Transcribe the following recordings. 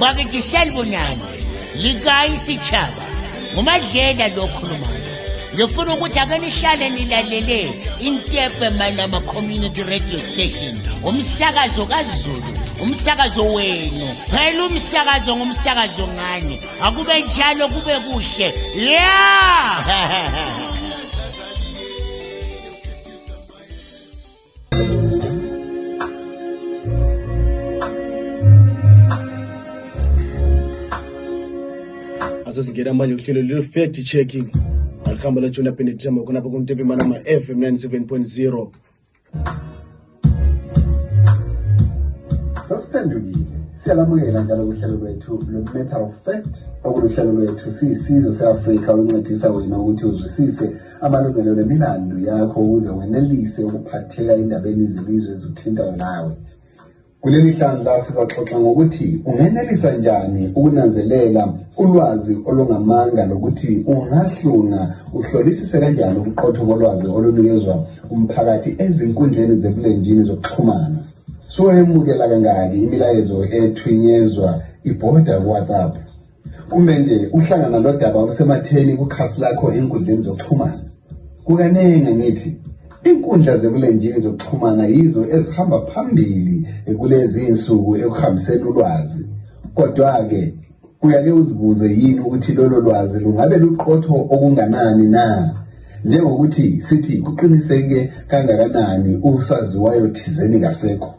bakijisel bunani likayi sitshaba ngumadlela lo okhulumayo ngifuna ukuthi ake nihlale nilalele intepe malama community radio station umsakazo kazulu umsakazo wenu phela umsakazo ngumsakazo ngani akube njalo kube kuhle yeah asizingena manje kuhlelo little fact checking alihamba la jona pende themba khona lapho kuntepe manama FM 97.0 sasiphendukile siyalamukela njalo kuhlelo lwethu lwe-matter of fact okuluhlelo lwethu siyisizwe se-afrika oluncedisa wena ukuthi uzwisise amalungelo lemilandu yakho ukuze wenelise ukuphatheka endabeni zelizwe ezithintayo nawe kuleli hlandla sizaxoxa ngokuthi ungenelisa njani ukunanzelela ulwazi olungamanga lokuthi ungahlunga uhlolisise kanjani ubuqotho bolwazi olunikezwa umphakathi ezinkundleni zebulenjini zokuxhumana soyemukela kangaki imilayezo ethunyezwa ibhoda kuwhatsapp kumbe nje uhlangana lodaba olusematheni kukhasi lakho enkundleni zokuxhumana kukaningi ngithi inkundla zebulenjini zokuxhumana yizo ezihamba phambili kulezi insuku ekuhambiseni ulwazi kodwa-ke uyake uzibuze yini ukuthi lolo lwazi lungabe luqotho okunganani na njengokuthi sithi kuqiniseke kangakanani usaziwayo thizeni kasekho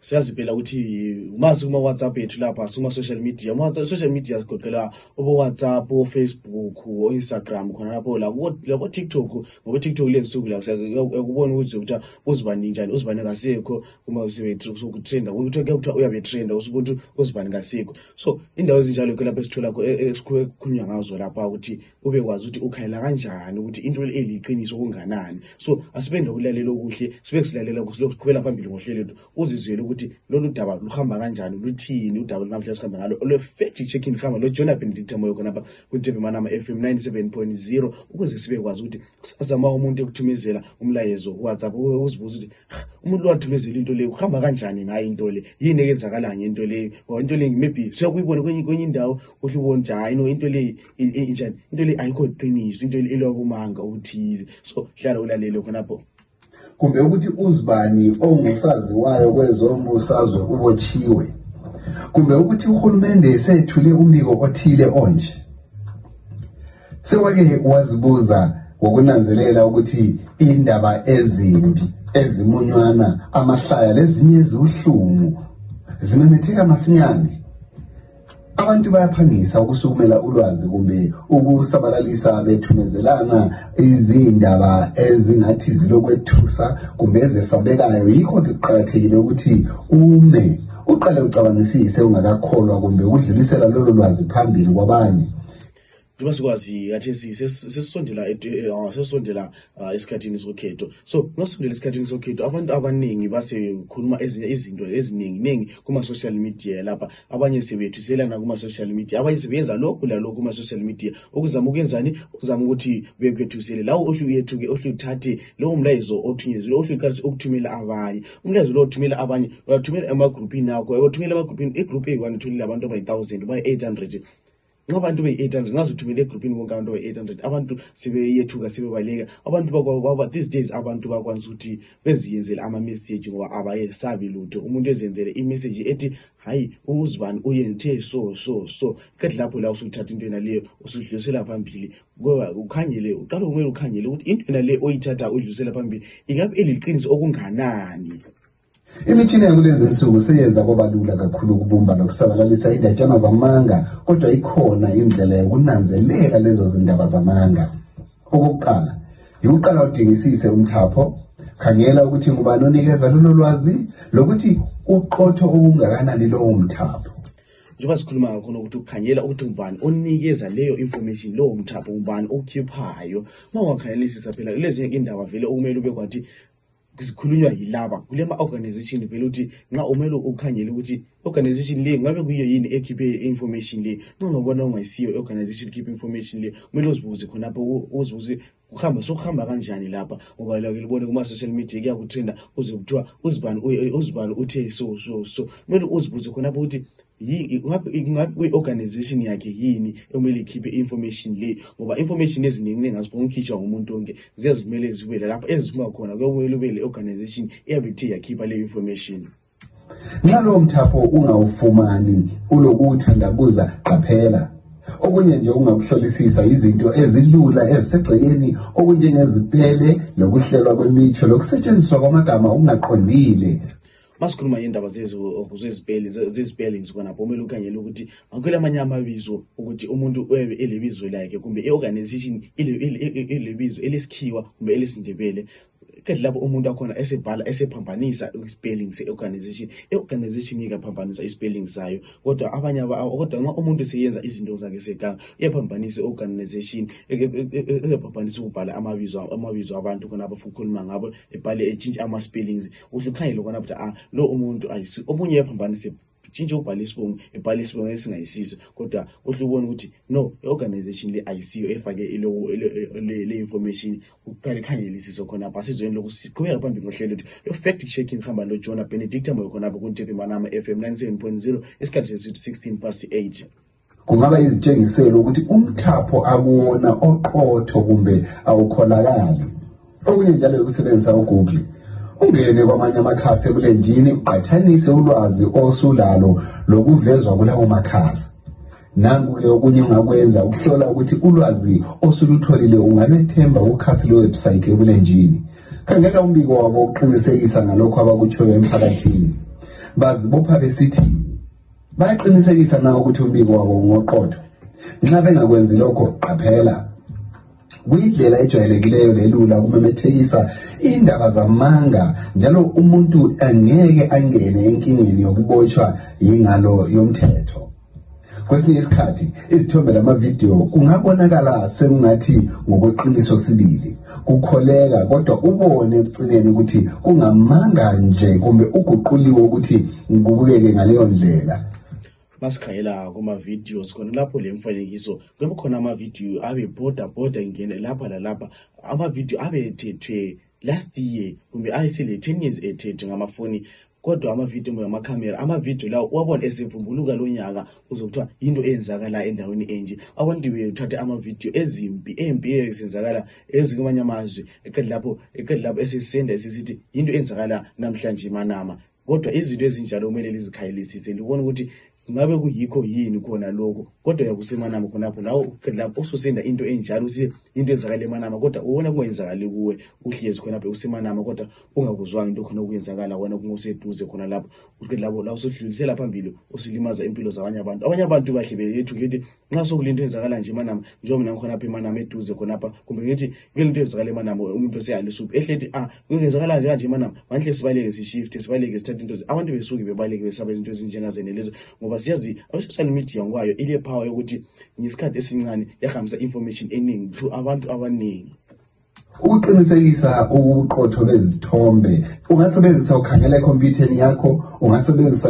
siyazi phela ukuthi umazi kuma-whatsapp ethu lapha suma-social media social media sigoqela obo-whatsapp ofacebook o-instagram khona lapho lakotiktok ngoba itiktok le nsuku lakubona ukuthi ukuthi uzibani njani uzibani kasekho uma sokutrenda kuthiwa uyabe trenda usuke ukuthi uzibani kasekho so indawo ezinjalo ke lapho esitholakho e, e, esikhulunywa ngazo lapha ukuthi ubekwazi ukuthi ukhayela kanjani ukuthi into eliyiqiniso okunganani so asibe nokulalela okuhle sibe silalela silokuqhubela phambili ngohlelo lwethu uzizwele ukuthi lolu daba luhamba kanjani luthini udaba linamuhla sihamba ngalo olwe-fact checking hamba lojona benedict moyo khonapha kwintebe manama f m 97 point 0 ukuze sibe kwazi ukuthi kusazama umuntu ekuthumezela umlayezo kuwhatsapp uzibuza ukuthi umuntu lowathumezela into leyo kuhamba kanjani ngayo into le yini ekenzakala ngento leyo or into leyo maybe suyakuyibona kwenye indawo uthi wonje hayi no into le injani into le ayikho qiniso into elobumanga uthize so hlala ulalele khonapho kumbe ukuthi uzibani ongusaziwayo kwezombusazwe ubotshiwe kumbe ukuthi uhulumende esethule umbiko othile onje sewake wazibuza ngokunanzelela ukuthi indaba ezimbi ezimunywana amahlaya lezinye ezibuhlungu zimemetheka masinyane abantu bayaphangisa ukusukumela ulwazi kumbe ukusabalalisa bethumezelana izindaba ezingathi zilokwethusa kumbe ezesabekayo yikho-ke kuqakathekile ukuthi ume uqale ucabangisise ungakakholwa kumbe ukudlulisela lolo lwazi phambili kwabanye njengoba sikwazi kathesi sesisondela eh, eh, ah, sesisondela ah, esikhathini sokhetho so ngasondela esikhathini sokhetho abantu abaningi basekhuluma ezinye izinto eziningi ningi kuma-social media lapha abanye sebethuselana kuma-social media abanye sebeyenza lokhu lalokhu kuma-social media ukuzama ukwenzani ukuzama ukuthi bekwethusele lawo ohle uyethuke ohle uthathe lowo mlayezo othunyezile ohle uqalise ukuthumela abanye umlayezo lo othumela abanye uyathumela emagruphini akho uyathumela emagruphini igroup eyi-one itholile abantu abayi-thousand bayi-eight hundred nxa abantu beyi-800 ngazithumele egruphini bonke abantu beyi-800 abantu sebeyethuka sebebaleka abantu bakwa these days abantu bakwanisa ukuthi beziyenzele amameseji ngoba abayesabi lutho umuntu ezenzele imeseji ethi hayi uzibani uyenthe so so so qedi lapho la usuthatha into yena leyo usudlulisela phambili ngoba ukhangele uqala kumele ukhangele ukuthi into yena le oyithatha udlulisela phambili ingabe iliqiniso okunganani Imitshina yakulezi nsuku seyenza kwaba lula kakhulu ukubumba lokusabalalisa indatshana zamanga kodwa ikhona indlela yokunanzeleka lezo zindaba zamanga. Okokuqala, yikuqala udingisise umthapho, khangela ukuthi ngubani onikeza lolo lwazi lokuthi uqotho okungakanani lowo mthapho. njengoba sikhuluma ngakho nokuthi ukhangela ukuthi ngubani onikeza leyo information lowo mthapho ngubani okhiphayo uma ungakhangelisisa phela kulezinye indaba vele okumele ube kwathi zikhulunywa yilaba kulema-organization vele ukuthi nxa umele ukhangele ukuthi organization le ngabe kuyiyo yini ekhiphe information le nxa ngabona ungayisiyo i-organization khiphe information le kumele uzibuze khonapho uzibuze kuhamba sokuhamba kanjani lapha ngoba lake libone kuma-social media kuyakuthenda kuze kuthiwa uzibani uzibani uthe so so so kumele uzibuze khonapho ukuthi ingabe kwi-organization yakhe yini ekumele ikhiphe i-information le ngoba information eziningi nengazikongikhitshwa ngumuntu onke ziyazimele ziwele lapho eziphuma khona kuyokumele ube le organization eyabe ithe yakhipha le information nxa lowo mthapho ungawufumani ulokuwuthandabuza qaphela okunye nje ungakuhlolisisa izinto ezilula ezisegcekeni okunjengezipele lokuhlelwa kwemitsho lokusetshenziswa kwamagama okungaqondile masikhuluma ngendaba zezipeli zezipellings kona bomele ukhangele ukuthi makhwele amanye amabizo ukuthi umuntu oyabe elebizo lakhe kumbe i-organization elebizo elesikhiwa kumbe elesindebele kade lapho umuntu akhona esebhala esephambanisa i-spelling se-organization i-organization ikaphambanisa i-spelling sayo kodwa abanye kodwa nxa umuntu seyenza izinto zakhe seganga uyaphambanisa i-organization e, e, e, uyaphambanisa ukubhala amabizo abantu khona abafukhuluma ngabo ebhale etshintshe ama-spellings uhle ukhangele ukona ukuthi ah lo umuntu ayisi omunye uyaphambanisa tshintshe ubhale isibongo ebhale isibongo esingayisiso kodwa uhle ubone ukuthi no i-organization le ayisiyo efake le-information kuqale khangelisiso khonapho asizweni loku siqhubeka phambi ngohlelo lwethu lo-fact checking hamba lojona benedicta moyo khonapho kuntepe manama f m 97 0 isikhathi sesithi 16 past 8 kungaba izitshengiselo ukuthi umthapho akuwona oqotho kumbe awukholakali okunye njalo yokusebenzisa ugoogle ungene kwamanye amakhasi ebulenjini uqathanise ulwazi osulalo lokuvezwa kulawo makhasi nanku-ke okunye ungakwenza ukuhlola ukuthi ulwazi osulutholile ungalwethemba kukhasi lewebsayithi ebulenjini khangela umbiko wabo ukuqinisekisa ngalokho abakutshoyo emphakathini bazibopha besithini bayaqinisekisa na ukuthi umbiko wabo ngoqotho nxa bengakwenzi lokho qaphela kuyindlela ejwayelekileyo lelula ukumemethekisa indaba zamanga njalo umuntu angeke angene enkingeni yokubotshwa yingalo yomthetho kwesinye isikhathi izithombe lamavidiyo kungabonakala sekungathi ngokweqiniso sibili kukholeka kodwa ubone ekucineni ukuthi kungamanga nje kumbe uguquliwe ukuthi ngikubukeke ngaleyo ndlela masikhangela kumavidiyo sikhona lapho le mfanekiso kube khona amavidiyo abe bhoda bhoda ingene lapha lalapha amavidiyo abe ethethwe last year kumbe ayesele-ten years ethethe ngamafoni kodwa amavidiyo kumbe amakhamera amavidiyo lawo uwabona esevumbuluka lo nyaka uze kuthiwa yinto eyenzakala endaweni enje abantu bethathe amavidiyo ezimpi empi esenzakala ezwi kwamanye amazwi eqedi lapho eqedi lapho esesenda esisithi yinto eyenzakala namhlanje manama kodwa izinto ezinjalo kumele lizikhayelisise libone ukuthi ngabe kuyikho yini khona lokho kodwa uyakusemanama khonapho lawo uqedela ususinda into enjalo uthi into enzakala emanama kodwa ubona kungayenzakali kuwe uhlezi khonapho usemanama kodwa ungakuzwanga into khona okuyenzakala wena kungoseduze khona lapho uqedela lapho la usudlulisela phambili usilimaza impilo zabanye abantu abanye abantu bahle bethu ngithi nxa sokulento eyenzakala nje emanama njengoba mina ngikhona apha emanama eduze khonapha kumbe ngithi kukelento eyenzakala emanama umuntu oseyalusuphi ehle ethi ah kuyenzakala nje kanje emanama manhle sibaleke sishifte sibaleke sithathe into abantu besuke bebaleke besaba izinto ezinjengazene lezo ngoba siyazi social media ngokwayo ile power yokuthi ngesikhathi esincane yahambisa information eningi through abantu abaningi ukuqinisekisa ubuqotho bezithombe ungasebenzisa ukhangela ekhompyutheni yakho ungasebenzisa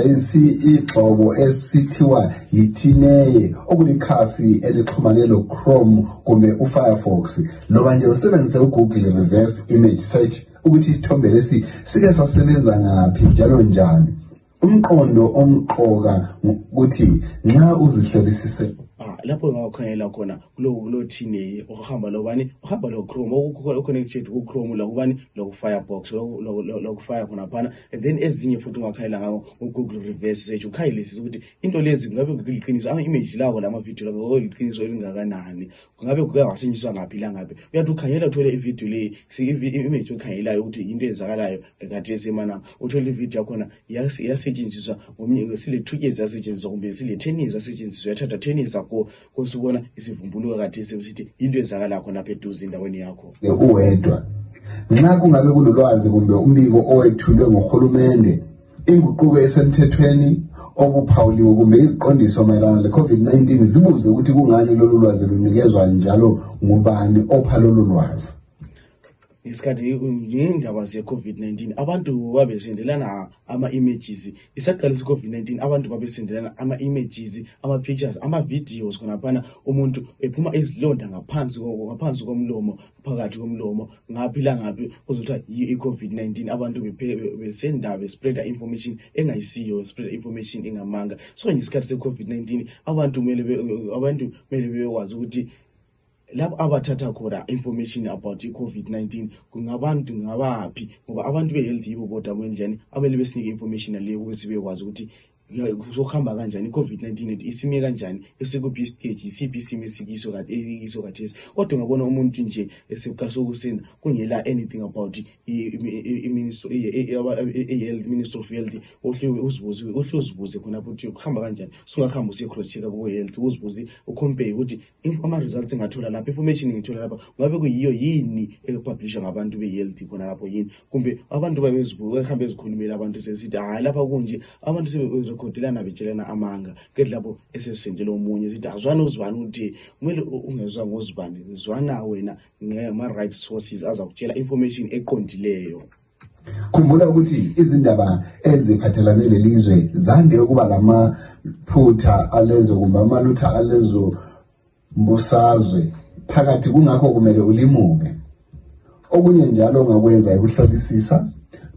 igxobo esithiwa yithineye okulikhasi elixhumane lochrome kumbe ufirefox loba nje usebenzise ugoogle reverse image search ukuthi isithombe lesi sike sasebenza ngaphi njalo njani umqondo omqoka ukuthi nxa uzihlolisise ah, lapho ngawakhangela khona kulothini ukuhamba lobani uhamba lochrome oku-connected kuchrome lokubani loku-firebox lokufire khonaphana and then ezinye futhi ungakhayela ngako ngogoogle reverse search ukhayelisise ukuthi into lezi kungabe kuliqiniso ama-image lawo lamavidiyo lawo liqiniso elingakanani ngabe kuke wasinjiswa ngaphi la ngabe uyathi ukhangela uthole ividiyo leyi image okhangelayo ukuthi yinto eyenzakalayo khathesi mana uthole ividiyo yakhona yasetshenziswa silethukezi yasetshenziswa kumbe silethenisi yasetshenziswa yathatha thenisi akho kosubona isivumbuluka khathesi sithi yinto eyenzakalayo khona pha eduze endaweni yakho uwedwa nxa kungabe kulolwazi kumbe umbiko owethulwe ngurhulumende inguquko esemthethweni okuphawuliwe kumbe iziqondiso mayelana le-covid-19 zibuze ukuthi kungani lolu lwazi lunikezwa njalo ngubani opha lolu lwazi ngesikhathi ngeyindaba ze-covid-19 abantu babesendelana ama-images isaqalisa i-covid-19 abantu babesendelana ama-images ama-pictures ama-videos khonaphana umuntu ephuma izilonda ngaphansi ngaphansi komlomo phakathi komlomo ngaphi langaphi kuzokuthiwa i-covid-19 abantu besendawo bespreada information engayisiyo spreada information engamanga so nje isikhathi se-covid-19 abantu kumele abantu kumele bebekwazi ukuthi labo abathatha khona information about i-covid-19 kungabantu ngabaphi ngoba abantu be-health yibo bodwa mwenjani abele besinike information yaleyo kube sibekwazi ukuthi sokuhamba kanjani i-covid-19 isime kanjani esikuphi istage isiphi isimo esikiso ekiso kathesi kodwa ungabona umuntu nje eseqasa ukusina kungela anything about i-health minister of health uhle uzibuze khonapho ukuthi kuhamba kanjani sungahambi usiye cross-checka kubo-health uzibuze ucompare ukuthi ama-results engathola lapha information engithola lapha ngabe kuyiyo yini epublisha ngabantu be-eld khona lapho yini kumbe abantu babehambe ezikhulumela abantu sesithi hayi lapha kunje abantu seberekhodelana betshelana amanga kedi lapho esesendela omunye sithi azwani uzibani ukuthi kumele ungezwa ngozibani zwana wena ngama-right sources azakutshela information eqondileyo khumbula ukuthi izindaba eziphathelane lelizwe zande ukuba lamaphutha alezo kumbe amalutha alezo mbusazwe phakathi kungakho kumele ulimuke okunye njalo ongakwenza ikuhlolisisa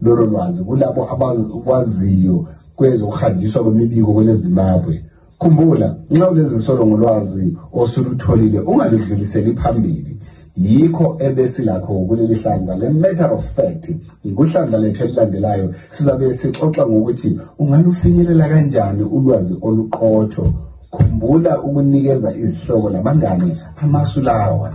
lolo lwazi kulabo abakwaziyo kwezokuhanjiswa kwemibiko kwelezimbabwe khumbula nxa ulezinsolo ngolwazi osulutholile ungaludluliseli phambili yikho ebesilakho kuleli hlandla le matter of fact kuhlandla lethu elilandelayo sizabe sixoxa ngokuthi ungalufinyelela kanjani ulwazi oluqotho khumbula ukunikeza izihloko labangane amasulawa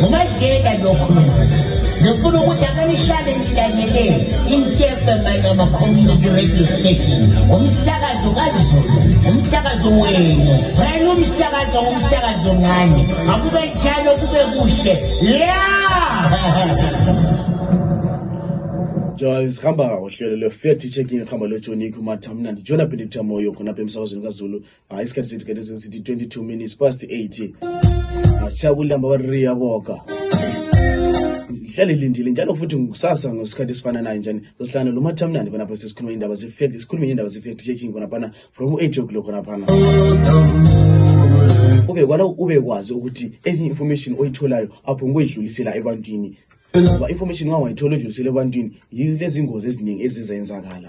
ngingayidlela lokhu ngifuna ukuthi akanihlale ngilalele intefe manyama community radio station ngumsakazo kazulu umsakazo wenu wena umsakazo ngumsakazo ngani akube njalo kube kuhle ya Joy sikhamba uhlelo lwe fair teacher king khamba lo Johnny kumathamnandi Jonah Benita Moyo khona phe emsakazweni kaZulu hayi isikhathi sethu ke lesi sithi 22 minutes past 8 asishaye kulamba ba-3 yaboka ngihlale lindile njalo futhi kusasa ngesikhathi esifana nayo njani zohlangana lo mathamnandi khonapha sesikhuluma indaba ze-fact sikhuluma indaba ze-fact checking khonaphana from u-eight o'clock khonaphana ube kwala ube kwazi ukuthi enye information oyitholayo apho ngoyidlulisela ebantwini ngoba information nxa wayithola odlulisela ebantwini yilezi ngozi eziningi ezizenzakala